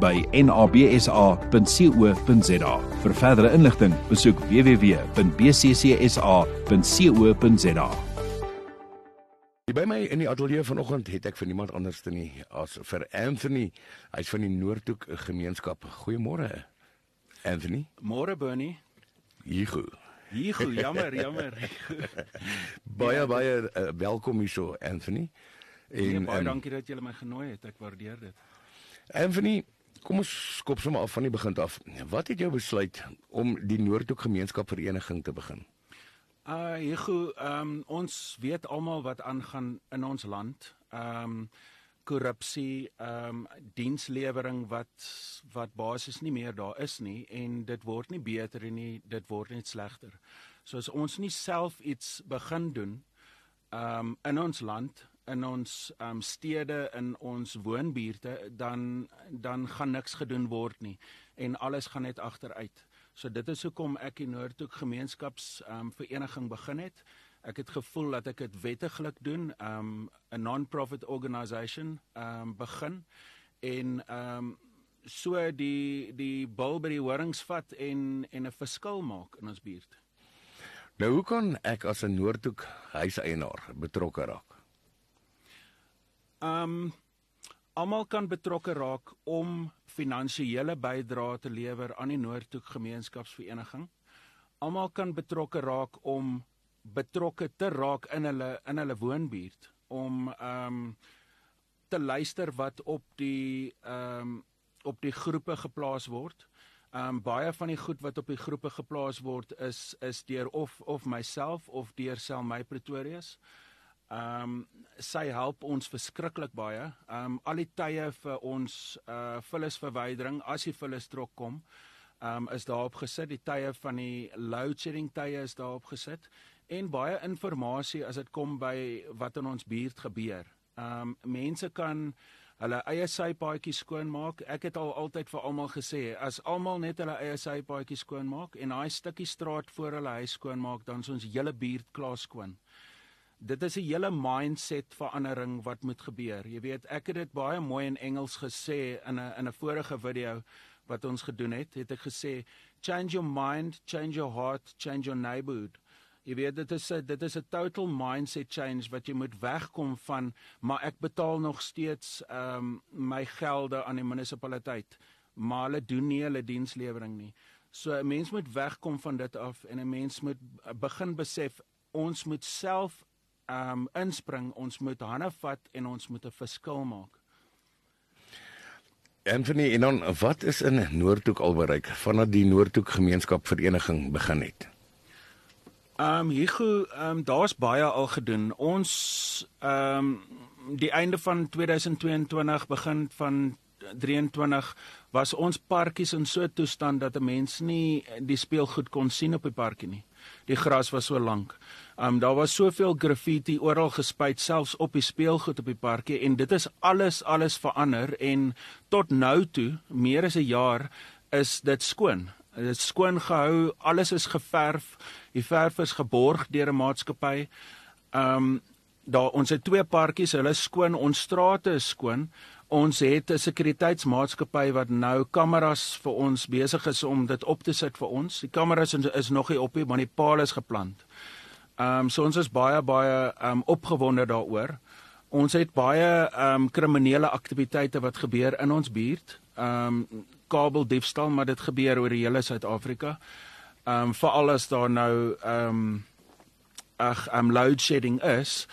by nabsa.co.za. Vir verdere inligting, besoek www.bccsa.co.za. By my in die ateljee vanoggend het ek vir niemand anders te nie as vir Anthony. Hy's van die Noordhoek gemeenskap. Goeiemôre. Anthony. Môre Bernie. Jigo. Jigo, jammer, jammer. baie baie uh, welkom hier so Anthony. En nee, baie um, dankie dat jy my genooi het. Ek waardeer dit. Anthony, kom ons skop sommer af van die begin af. Wat het jou besluit om die Noordhoek Gemeenskap Vereniging te begin? Uh, Hugo, ehm um, ons weet almal wat aangaan in ons land. Ehm um, korrupsie, ehm um, dienslewering wat wat basies nie meer daar is nie en dit word nie beter nie, dit word net slegter. So as ons nie self iets begin doen ehm um, in ons land in ons um, stede in ons woonbuurte dan dan gaan niks gedoen word nie en alles gaan net agteruit. So dit is hoekom ek die Noordhoek gemeenskaps um, vereniging begin het. Ek het gevoel dat ek dit wettiglik doen, um 'n non-profit organisation um begin en um so die die bil by die horings vat en en 'n verskil maak in ons buurt. Nou hoe kan ek as 'n Noordhoek huiseienaar betrokke raak? Um almal kan betrokke raak om finansiële bydrae te lewer aan die Noordhoek Gemeenskapsvereniging. Almal kan betrokke raak om betrokke te raak in hulle in hulle woonbuurt om um te luister wat op die um op die groepe geplaas word. Um baie van die goed wat op die groepe geplaas word is is deur of of myself of deur Selmy Pretorius. Ehm um, sy help ons verskriklik baie. Ehm um, al die tye vir ons uh vullisverwydering as die vullistrok kom, ehm um, is daarop gesit. Die tye van die load shedding tye is daarop gesit en baie inligting as dit kom by wat in ons buurt gebeur. Ehm um, mense kan hulle eie sypaadjies skoonmaak. Ek het al altyd vir almal gesê, as almal net hulle eie sypaadjies skoonmaak en daai stukkie straat voor hulle huis skoonmaak, dan is ons hele buurt klaar skoon dit is 'n hele mindset verandering wat moet gebeur. Jy weet, ek het dit baie mooi in Engels gesê in 'n in 'n vorige video wat ons gedoen het. Het ek gesê, change your mind, change your heart, change your neighborhood. Jy weet dit is 'n dit is 'n total mindset change wat jy moet wegkom van maar ek betaal nog steeds ehm um, my gelde aan die munisipaliteit, maar hulle doen nie hulle dienslewering nie. So 'n mens moet wegkom van dit af en 'n mens moet begin besef ons moet self um inspring, ons moet hande vat en ons moet 'n verskil maak. Anthony, en dan wat is in Noordhoek al bereik vanaf die Noordhoek gemeenskap vereniging begin het? Um Hugo, um daar's baie al gedoen. Ons um die einde van 2022 begin van 23 was ons parkies in so 'n toestand dat 'n mens nie die speelgoed kon sien op die parkie nie. Die gras was so lank. Um daar was soveel graffiti oral gespuit selfs op die speelgoed op die parkie en dit is alles alles verander en tot nou toe, meer as 'n jaar, is dit skoon. Dit is skoon gehou, alles is geverf. Die verf is geborg deur 'n maatskappy. Um daar ons het twee parkies, hulle skoon, ons strate is skoon. Ons het 'n sekuriteitsmaatskappy wat nou kameras vir ons besig is om dit op te sit vir ons. Die kameras is, is nog nie op nie, maar die paal is geplant. Ehm um, so ons is baie baie ehm um, opgewonde daaroor. Ons het baie ehm um, kriminele aktiwiteite wat gebeur in ons buurt. Ehm um, kabeldiefstal, maar dit gebeur oor die hele Suid-Afrika. Ehm um, veral as daar nou ehm um, ag ehm um, load shedding is.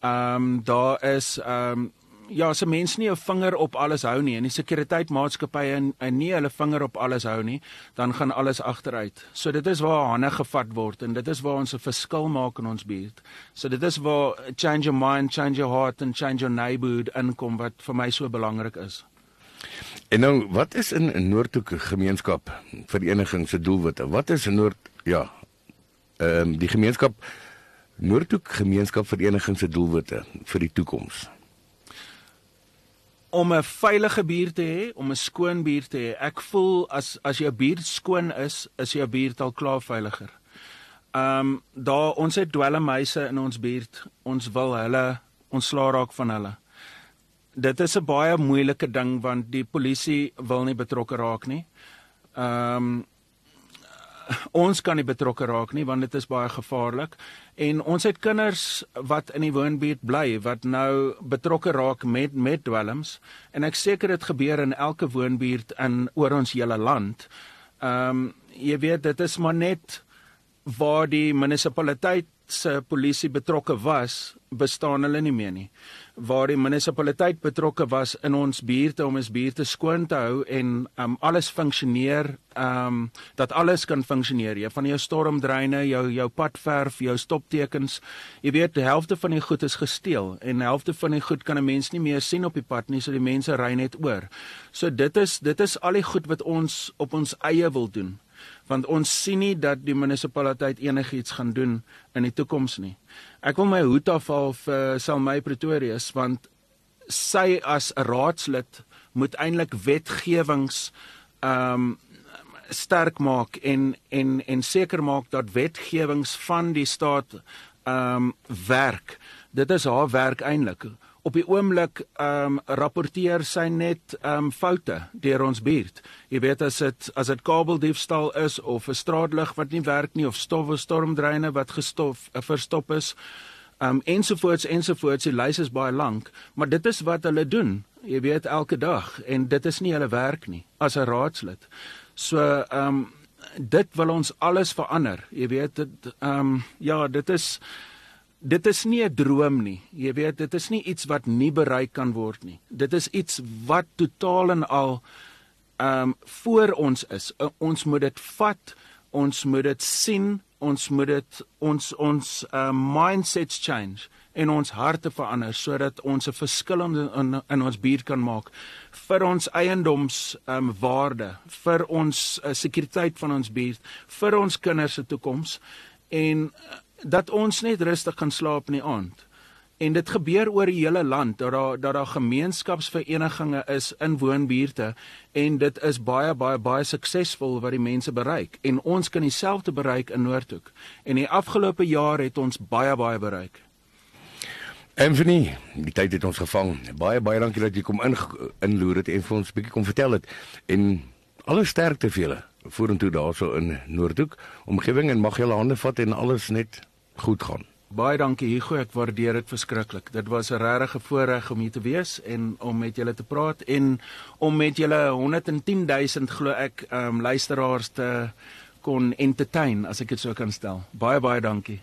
Ehm um, daar is ehm um, ja, as 'n mens nie 'n vinger op alles hou nie en die sekuriteitsmaatskappye en, en nie hulle vinger op alles hou nie, dan gaan alles agteruit. So dit is waar hande gevat word en dit is waar ons 'n verskil maak in ons buurt. So dit is waar change your mind, change your heart and change your neighborhood inkom wat vir my so belangrik is. En nou, wat is in Noordhoek gemeenskap vereniging se doelwitte? Wat is Noord ja, ehm um, die gemeenskap Noordhoek gemeenskap vereniging se doelwitte vir die toekoms? Om 'n veilige buurt te hê, om 'n skoon buurt te hê. Ek voel as as jou buurt skoon is, is jou buurt al klaar veiliger. Ehm um, daar ons het dwelmhuise in ons buurt. Ons wil hulle ontslaa raak van hulle dit is 'n baie moeilike ding want die polisie wil nie betrokke raak nie. Ehm um, ons kan nie betrokke raak nie want dit is baie gevaarlik en ons het kinders wat in die woonbuurt bly wat nou betrokke raak met met dwelms en ek seker dit gebeur in elke woonbuurt in oor ons hele land. Ehm um, jy weet dit is maar net waar die munisipaliteit se polisie betrokke was, bestaan hulle nie meer nie. Waar die munisipaliteit betrokke was in ons buurte om ons buurte skoon te hou en um, alles funksioneer, um dat alles kan funksioneer. Jy van jou stormdreine, jou jou padverf, jou stoptekens, jy weet die helfte van die goed is gesteel en die helfte van die goed kan 'n mens nie meer sien op die pad nie, so die mense ry net oor. So dit is dit is al die goed wat ons op ons eie wil doen want ons sien nie dat die munisipaliteit enigiets gaan doen in die toekoms nie. Ek wil my hoed afhaal vir Selmy Pretorius want sy as 'n raadslid moet eintlik wetgewings ehm um, sterk maak en en en seker maak dat wetgewings van die staat ehm um, werk. Dit is haar werk eintlik op die oomblik ehm um, rapporteer sy net ehm um, foute deur ons buurt. Jy weet as dit as dit kabeldiefstal is of 'n straatlig wat nie werk nie of stof of stormdreine wat gestof uh, verstop is. Ehm um, ensovoorts ensovoorts die lys is baie lank, maar dit is wat hulle doen. Jy weet elke dag en dit is nie hulle werk nie as 'n raadslid. So ehm um, dit wil ons alles verander. Jy weet dit ehm um, ja, dit is dit is nie 'n droom nie. Jy weet, dit is nie iets wat nie bereik kan word nie. Dit is iets wat totaal en al ehm um, voor ons is. Ons moet dit vat, ons moet dit sien, ons moet dit ons ons uh, mindsets change en ons harte verander sodat ons 'n verskil in, in in ons buurt kan maak vir ons eiendoms ehm um, waarde, vir ons uh, sekuriteit van ons buurt, vir ons kinders se toekoms en uh, dat ons net rustig kan slaap in die aand. En dit gebeur oor die hele land dat daar dat daar gemeenskapsverenigings is in woonbuurte en dit is baie baie baie suksesvol wat die mense bereik en ons kan dieselfde bereik in Noordhoek. En die afgelope jaar het ons baie baie bereik. Anthony, die tyd het ons gevang. Baie baie dankie dat jy kom in inloer het en vir ons 'n bietjie kom vertel het en alle sterkte vir julle vorentoe daarso in Noordhoek omgewing en mag julle hande vat en alles net goed gaan. Baie dankie Hugo, ek waardeer dit verskriklik. Dit was 'n regte voorreg om hier te wees en om met julle te praat en om met julle 110 000 glo ek ehm um, luisteraars te kon entertain as ek dit sou kan stel. Baie baie dankie.